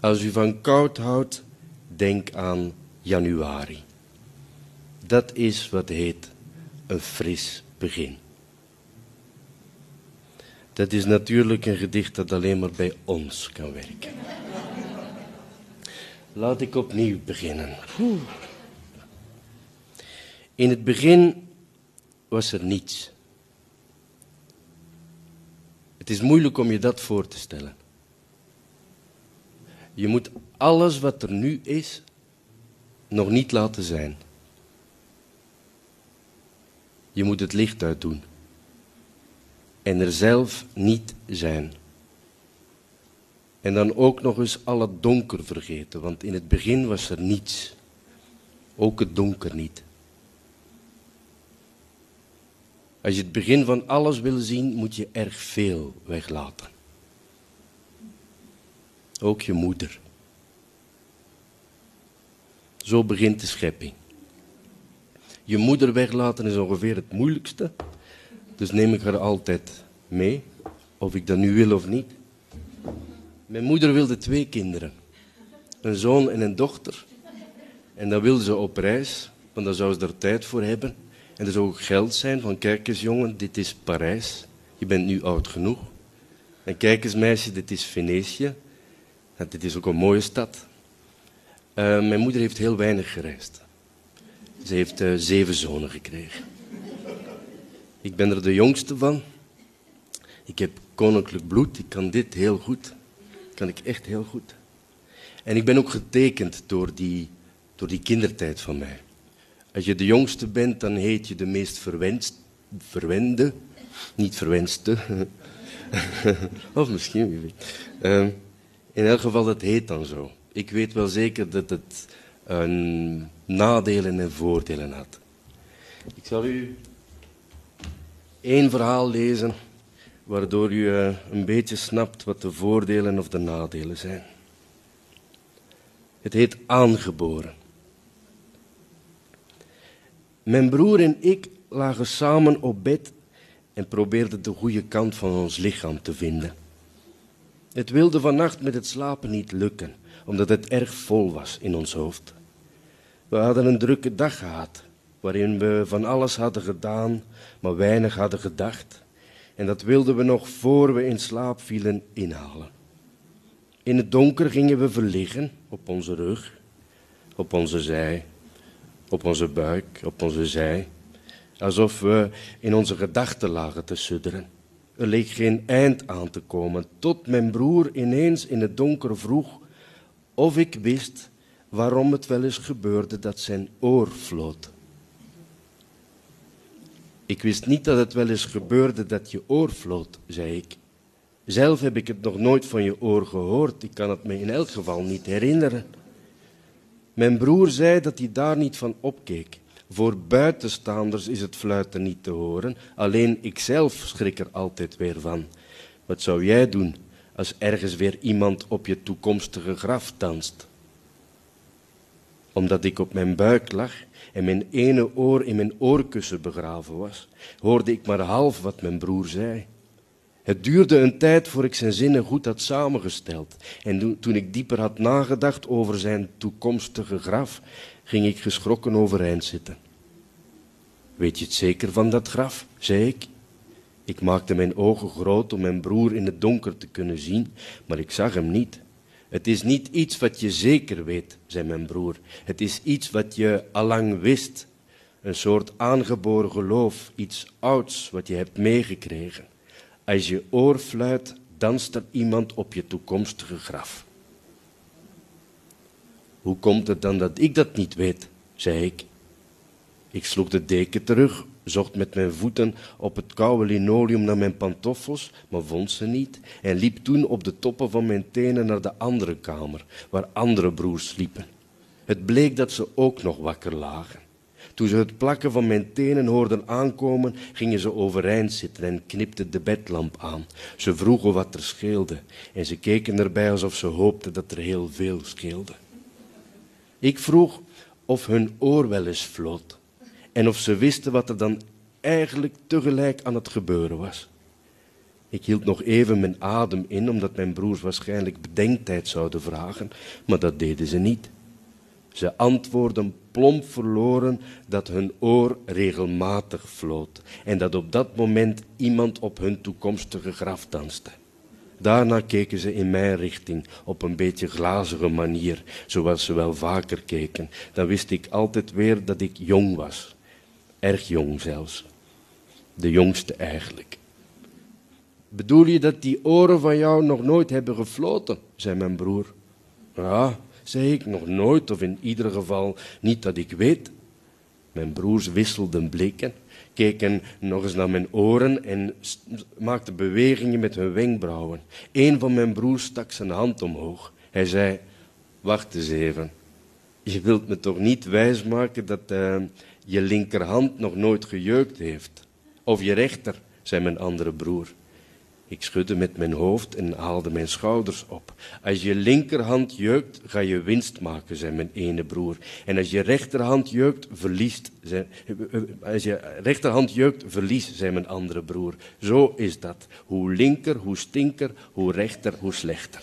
Als u van koud houdt, denk aan januari. Dat is wat heet een fris begin. Dat is natuurlijk een gedicht dat alleen maar bij ons kan werken. Laat ik opnieuw beginnen. In het begin was er niets. Het is moeilijk om je dat voor te stellen. Je moet alles wat er nu is nog niet laten zijn. Je moet het licht uitdoen. En er zelf niet zijn. En dan ook nog eens al het donker vergeten, want in het begin was er niets. Ook het donker niet. Als je het begin van alles wil zien, moet je erg veel weglaten. Ook je moeder. Zo begint de schepping. Je moeder weglaten is ongeveer het moeilijkste. Dus neem ik haar altijd mee, of ik dat nu wil of niet. Mijn moeder wilde twee kinderen. Een zoon en een dochter. En dan wilde ze op reis, want daar zou ze er tijd voor hebben. En er zou ook geld zijn van kijk eens jongen, dit is Parijs. Je bent nu oud genoeg. En kijk eens meisje, dit is Venetië. En dit is ook een mooie stad. Uh, mijn moeder heeft heel weinig gereisd. Ze heeft uh, zeven zonen gekregen. Ik ben er de jongste van. Ik heb koninklijk bloed. Ik kan dit heel goed. Kan ik echt heel goed. En ik ben ook getekend door die, door die kindertijd van mij. Als je de jongste bent, dan heet je de meest verwenst, verwende, niet verwenste. of misschien, wie weet. Uh, in elk geval, dat heet dan zo. Ik weet wel zeker dat het een nadelen en voordelen had. Ik zal u één verhaal lezen, waardoor u eh, een beetje snapt wat de voordelen of de nadelen zijn. Het heet aangeboren. Mijn broer en ik lagen samen op bed en probeerden de goede kant van ons lichaam te vinden. Het wilde vannacht met het slapen niet lukken, omdat het erg vol was in ons hoofd. We hadden een drukke dag gehad, waarin we van alles hadden gedaan, maar weinig hadden gedacht. En dat wilden we nog voor we in slaap vielen inhalen. In het donker gingen we verliggen op onze rug, op onze zij, op onze buik, op onze zij, alsof we in onze gedachten lagen te sudderen. Er leek geen eind aan te komen, tot mijn broer ineens in het donker vroeg of ik wist waarom het wel eens gebeurde dat zijn oor floot. Ik wist niet dat het wel eens gebeurde dat je oor floot, zei ik. Zelf heb ik het nog nooit van je oor gehoord. Ik kan het me in elk geval niet herinneren. Mijn broer zei dat hij daar niet van opkeek. Voor buitenstaanders is het fluiten niet te horen, alleen ikzelf schrik er altijd weer van. Wat zou jij doen als ergens weer iemand op je toekomstige graf danst? Omdat ik op mijn buik lag en mijn ene oor in mijn oorkussen begraven was, hoorde ik maar half wat mijn broer zei. Het duurde een tijd voor ik zijn zinnen goed had samengesteld. En toen ik dieper had nagedacht over zijn toekomstige graf, ging ik geschrokken overeind zitten. Weet je het zeker van dat graf? zei ik. Ik maakte mijn ogen groot om mijn broer in het donker te kunnen zien, maar ik zag hem niet. Het is niet iets wat je zeker weet, zei mijn broer. Het is iets wat je allang wist. Een soort aangeboren geloof, iets ouds wat je hebt meegekregen. Als je oor fluit, danst er iemand op je toekomstige graf. Hoe komt het dan dat ik dat niet weet? zei ik. Ik sloeg de deken terug, zocht met mijn voeten op het koude linoleum naar mijn pantoffels, maar vond ze niet, en liep toen op de toppen van mijn tenen naar de andere kamer, waar andere broers sliepen. Het bleek dat ze ook nog wakker lagen. Toen ze het plakken van mijn tenen hoorden aankomen, gingen ze overeind zitten en knipten de bedlamp aan. Ze vroegen wat er scheelde en ze keken erbij alsof ze hoopten dat er heel veel scheelde. Ik vroeg of hun oor wel eens floot en of ze wisten wat er dan eigenlijk tegelijk aan het gebeuren was. Ik hield nog even mijn adem in, omdat mijn broers waarschijnlijk bedenktijd zouden vragen, maar dat deden ze niet. Ze antwoordden plomp verloren dat hun oor regelmatig floot en dat op dat moment iemand op hun toekomstige graf danste. Daarna keken ze in mijn richting op een beetje glazige manier, zoals ze wel vaker keken. Dan wist ik altijd weer dat ik jong was. Erg jong zelfs. De jongste eigenlijk. Bedoel je dat die oren van jou nog nooit hebben gefloten? zei mijn broer. Ja, zei ik, nog nooit, of in ieder geval niet dat ik weet. Mijn broers wisselden blikken, keken nog eens naar mijn oren en maakten bewegingen met hun wenkbrauwen. Een van mijn broers stak zijn hand omhoog. Hij zei, wacht eens even. Je wilt me toch niet wijsmaken dat uh, je linkerhand nog nooit gejeukt heeft? Of je rechter, zei mijn andere broer. Ik schudde met mijn hoofd en haalde mijn schouders op. Als je linkerhand jeukt, ga je winst maken, zei mijn ene broer. En als je rechterhand jeukt, verliest. Zei, als je rechterhand jeukt, verlies, zei mijn andere broer. Zo is dat. Hoe linker, hoe stinker, hoe rechter, hoe slechter.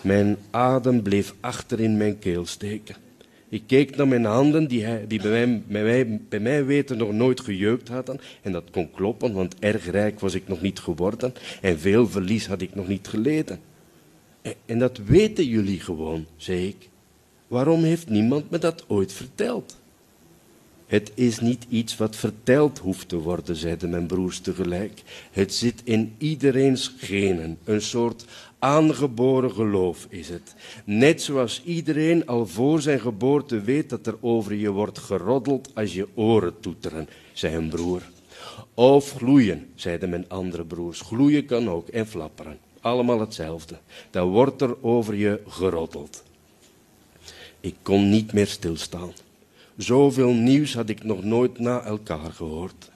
Mijn adem bleef achter in mijn keel steken. Ik keek naar mijn handen, die, die bij, mij, bij, mij, bij mij weten nog nooit gejeukt hadden. En dat kon kloppen, want erg rijk was ik nog niet geworden. En veel verlies had ik nog niet geleden. En, en dat weten jullie gewoon, zei ik. Waarom heeft niemand me dat ooit verteld? Het is niet iets wat verteld hoeft te worden, zeiden mijn broers tegelijk. Het zit in iedereen's genen, een soort aangeboren geloof is het. Net zoals iedereen al voor zijn geboorte weet dat er over je wordt geroddeld als je oren toeteren, zei een broer. Of gloeien, zeiden mijn andere broers. Gloeien kan ook en flapperen. Allemaal hetzelfde. Dan wordt er over je geroddeld. Ik kon niet meer stilstaan. Zoveel nieuws had ik nog nooit na elkaar gehoord.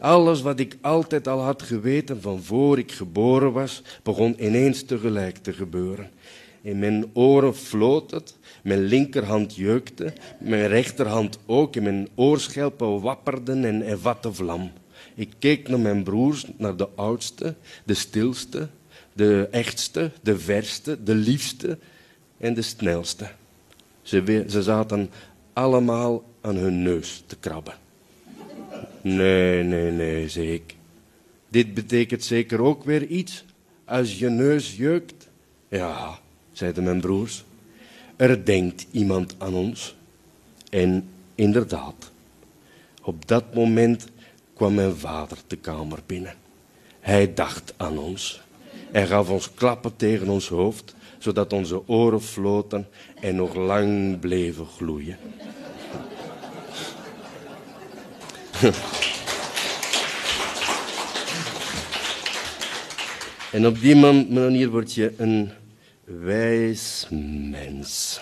Alles wat ik altijd al had geweten van voor ik geboren was, begon ineens tegelijk te gebeuren. In mijn oren floot het, mijn linkerhand jeukte, mijn rechterhand ook, in mijn oorschelpen wapperden en, en vatte vlam. Ik keek naar mijn broers, naar de oudste, de stilste, de echtste, de verste, de liefste en de snelste. Ze, ze zaten allemaal aan hun neus te krabben. Nee, nee, nee, zei ik. Dit betekent zeker ook weer iets als je neus jeukt. Ja, zeiden mijn broers. Er denkt iemand aan ons. En inderdaad, op dat moment kwam mijn vader de kamer binnen. Hij dacht aan ons. Hij gaf ons klappen tegen ons hoofd, zodat onze oren floten en nog lang bleven gloeien. en op die manier word je een wijs mens.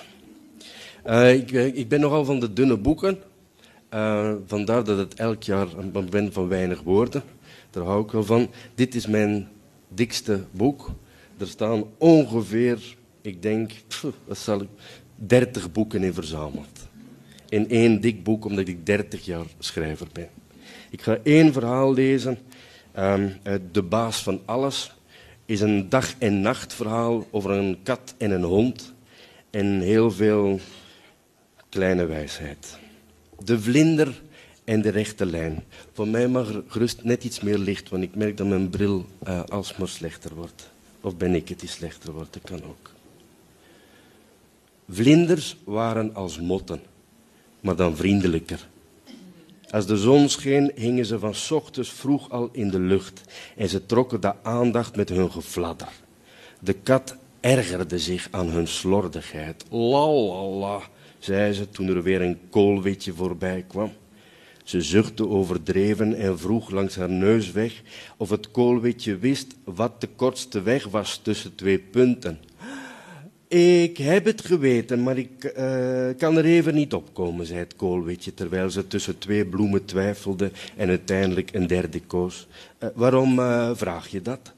Uh, ik, ik, ben nogal van de dunne boeken. Uh, vandaar dat het elk jaar een ben van weinig woorden. Daar hou ik wel van. Dit is mijn dikste boek. Er staan ongeveer, ik denk, wat zal ik, 30 boeken in verzameld in één dik boek, omdat ik 30 jaar schrijver ben. Ik ga één verhaal lezen um, uit De Baas van Alles. is een dag- en nachtverhaal over een kat en een hond. En heel veel kleine wijsheid. De vlinder en de rechte lijn. Voor mij mag er gerust net iets meer licht, want ik merk dat mijn bril uh, alsmaar slechter wordt. Of ben ik het die slechter wordt, dat kan ook. Vlinders waren als motten maar dan vriendelijker. Als de zon scheen, hingen ze van ochtends vroeg al in de lucht en ze trokken de aandacht met hun gefladder. De kat ergerde zich aan hun slordigheid. La la la, zei ze toen er weer een koolwitje voorbij kwam. Ze zuchtte overdreven en vroeg langs haar neus weg of het koolwitje wist wat de kortste weg was tussen twee punten. Ik heb het geweten, maar ik uh, kan er even niet opkomen, zei het koolwitje, terwijl ze tussen twee bloemen twijfelde en uiteindelijk een derde koos. Uh, waarom uh, vraag je dat?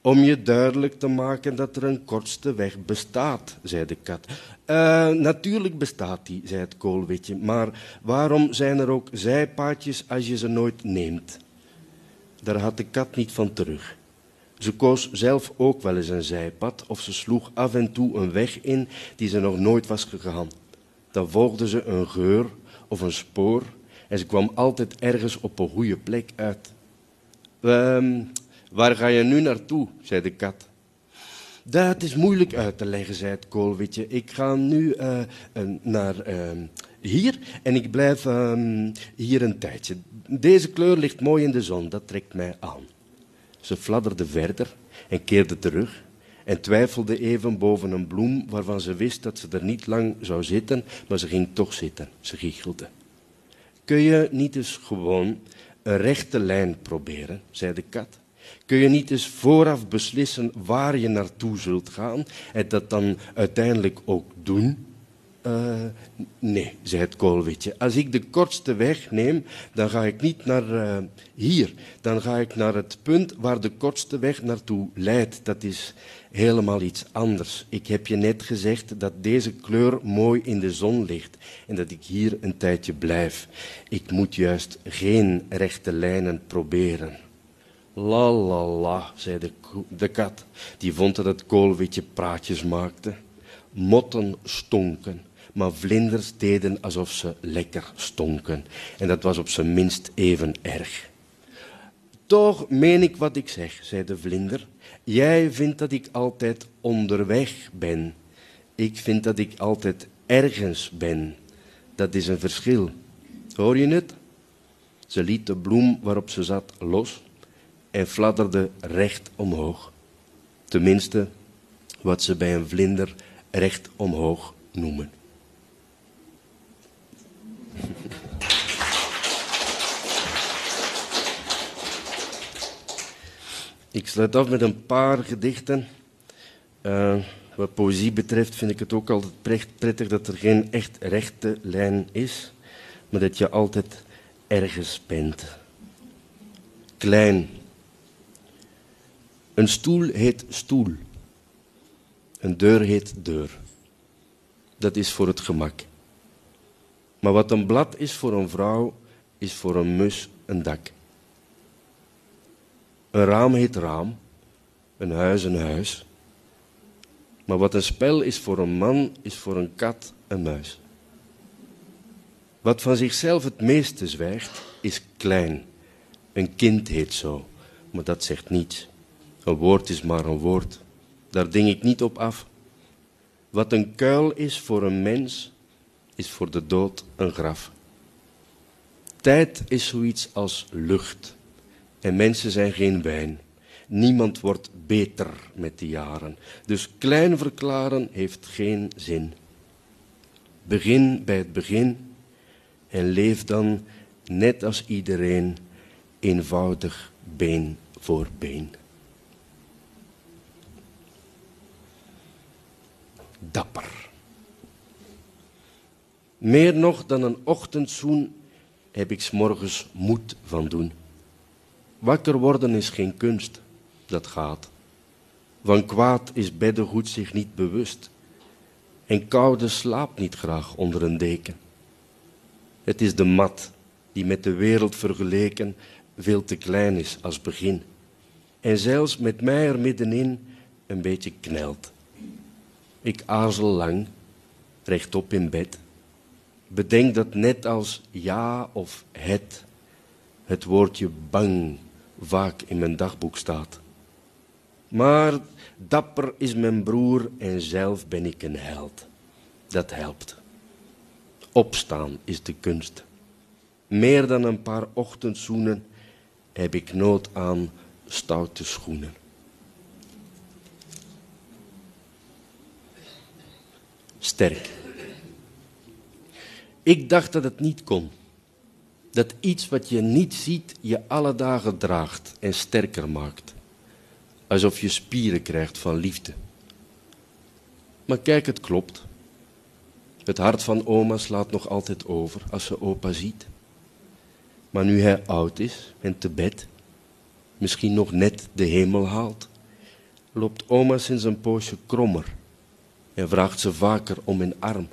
Om je duidelijk te maken dat er een kortste weg bestaat, zei de kat. natuurlijk bestaat die, zei het koolwitje, maar waarom zijn er ook zijpaadjes als je ze nooit neemt? Daar had de kat niet van terug. Ze koos zelf ook wel eens een zijpad of ze sloeg af en toe een weg in die ze nog nooit was gegaan. Dan volgde ze een geur of een spoor en ze kwam altijd ergens op een goede plek uit. Ehm, waar ga je nu naartoe? zei de kat. Dat is moeilijk uit te leggen, zei het koolwitje. Ik ga nu uh, naar uh, hier en ik blijf uh, hier een tijdje. Deze kleur ligt mooi in de zon, dat trekt mij aan. Ze fladderde verder en keerde terug en twijfelde even boven een bloem waarvan ze wist dat ze er niet lang zou zitten, maar ze ging toch zitten. Ze giechelde. Kun je niet eens gewoon een rechte lijn proberen, zei de kat. Kun je niet eens vooraf beslissen waar je naartoe zult gaan en dat dan uiteindelijk ook doen? Uh, nee, zei het koolwitje. Als ik de kortste weg neem, dan ga ik niet naar uh, hier. Dan ga ik naar het punt waar de kortste weg naartoe leidt. Dat is helemaal iets anders. Ik heb je net gezegd dat deze kleur mooi in de zon ligt en dat ik hier een tijdje blijf. Ik moet juist geen rechte lijnen proberen. La la la, zei de, de kat. Die vond dat het koolwitje praatjes maakte. Motten stonken maar vlinders deden alsof ze lekker stonken. En dat was op zijn minst even erg. Toch meen ik wat ik zeg, zei de vlinder. Jij vindt dat ik altijd onderweg ben. Ik vind dat ik altijd ergens ben. Dat is een verschil. Hoor je het? Ze liet de bloem waarop ze zat los en fladderde recht omhoog. Tenminste, wat ze bij een vlinder recht omhoog noemen. Ik sluit af met een paar gedichten. Uh, wat poëzie betreft vind ik het ook altijd prettig dat er geen echt rechte lijn is, maar dat je altijd ergens bent. Klein. Een stoel heet stoel. Een deur heet deur. Dat is voor het gemak. Maar wat een blad is voor een vrouw, is voor een mus een dak. Een raam heet raam, een huis een huis. Maar wat een spel is voor een man, is voor een kat een muis. Wat van zichzelf het meeste zwijgt, is klein. Een kind heet zo, maar dat zegt niets. Een woord is maar een woord. Daar ding ik niet op af. Wat een kuil is voor een mens, is voor de dood een graf. Tijd is zoiets als lucht. En mensen zijn geen wijn. Niemand wordt beter met de jaren. Dus klein verklaren heeft geen zin. Begin bij het begin en leef dan net als iedereen eenvoudig been voor been. Dapper. Meer nog dan een ochtendzoen heb ik s morgens moed van doen. Wakker worden is geen kunst, dat gaat. Van kwaad is beddengoed zich niet bewust. En koude slaapt niet graag onder een deken. Het is de mat die met de wereld vergeleken veel te klein is als begin. En zelfs met mij er middenin een beetje knelt. Ik aarzel lang, rechtop in bed Bedenk dat net als ja of het, het woordje bang vaak in mijn dagboek staat. Maar dapper is mijn broer en zelf ben ik een held. Dat helpt. Opstaan is de kunst. Meer dan een paar ochtendzoenen heb ik nood aan stoute schoenen. Sterk. Ik dacht dat het niet kon. Dat iets wat je niet ziet je alle dagen draagt en sterker maakt. Alsof je spieren krijgt van liefde. Maar kijk, het klopt. Het hart van oma slaat nog altijd over als ze opa ziet. Maar nu hij oud is en te bed, misschien nog net de hemel haalt, loopt oma sinds een poosje krommer en vraagt ze vaker om een arm.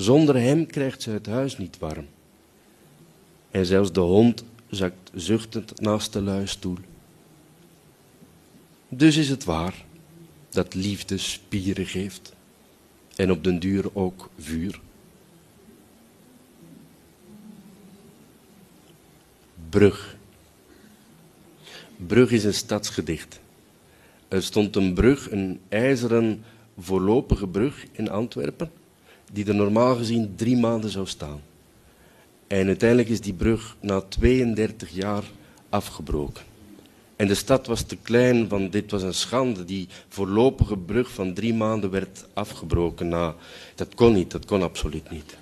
Zonder hem krijgt ze het huis niet warm. En zelfs de hond zakt zuchtend naast de luistoel. Dus is het waar dat liefde spieren geeft en op den duur ook vuur. Brug. Brug is een stadsgedicht. Er stond een brug, een ijzeren voorlopige brug in Antwerpen, die er normaal gezien drie maanden zou staan. En uiteindelijk is die brug na 32 jaar afgebroken. En de stad was te klein, want dit was een schande. Die voorlopige brug van drie maanden werd afgebroken. Nou, dat kon niet, dat kon absoluut niet.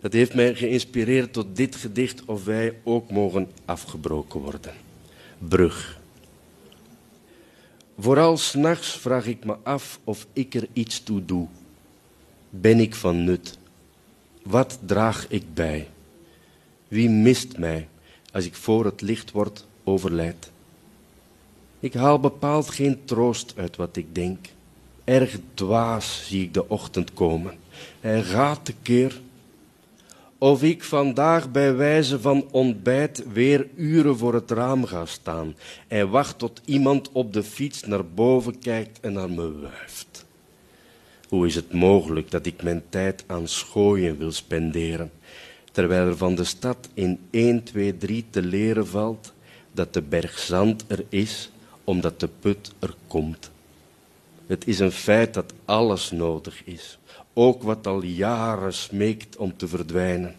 Dat heeft mij geïnspireerd tot dit gedicht of wij ook mogen afgebroken worden. Brug. Vooral s'nachts vraag ik me af of ik er iets toe doe. Ben ik van nut? Wat draag ik bij? Wie mist mij als ik voor het licht word overlijd? Ik haal bepaald geen troost uit wat ik denk. Erg dwaas zie ik de ochtend komen. Hij gaat de keer. Of ik vandaag bij wijze van ontbijt weer uren voor het raam ga staan en wacht tot iemand op de fiets naar boven kijkt en naar me wuift. Hoe is het mogelijk dat ik mijn tijd aan schooien wil spenderen, terwijl er van de stad in 1, 2, 3 te leren valt dat de berg zand er is omdat de put er komt. Het is een feit dat alles nodig is, ook wat al jaren smeekt om te verdwijnen.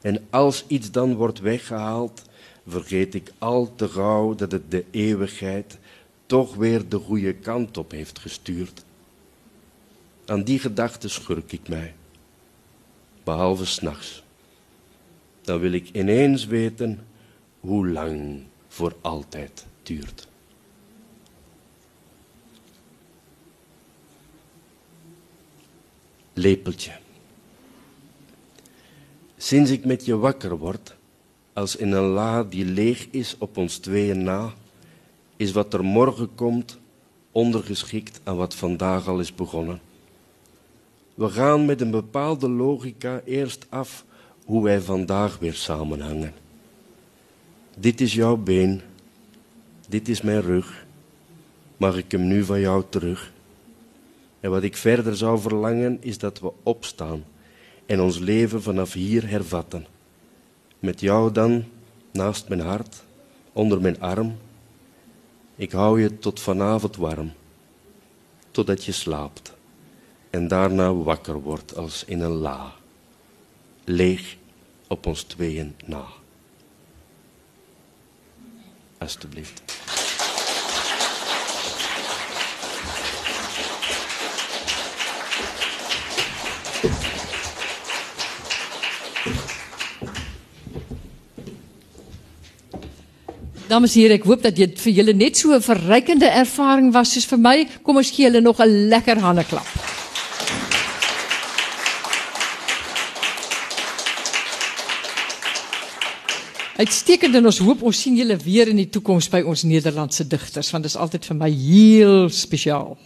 En als iets dan wordt weggehaald, vergeet ik al te gauw dat het de eeuwigheid toch weer de goede kant op heeft gestuurd. Aan die gedachte schurk ik mij, behalve s'nachts. Dan wil ik ineens weten hoe lang voor altijd duurt. Lepeltje. Sinds ik met je wakker word, als in een la die leeg is op ons tweeën na, is wat er morgen komt ondergeschikt aan wat vandaag al is begonnen. We gaan met een bepaalde logica eerst af hoe wij vandaag weer samenhangen. Dit is jouw been, dit is mijn rug. Mag ik hem nu van jou terug? En wat ik verder zou verlangen is dat we opstaan en ons leven vanaf hier hervatten. Met jou dan naast mijn hart, onder mijn arm. Ik hou je tot vanavond warm, totdat je slaapt en daarna wakker wordt als in een la, leeg op ons tweeën na. Alsjeblieft. Dames en heren, ik hoop dat dit voor jullie net zo'n verrijkende ervaring was als voor mij. Kom eens jullie nog een lekker handenklap. Uitstekend en ons hoop ons sien julle weer in die toekoms by ons Nederlandse digters want dit is altyd vir my heel spesiaal.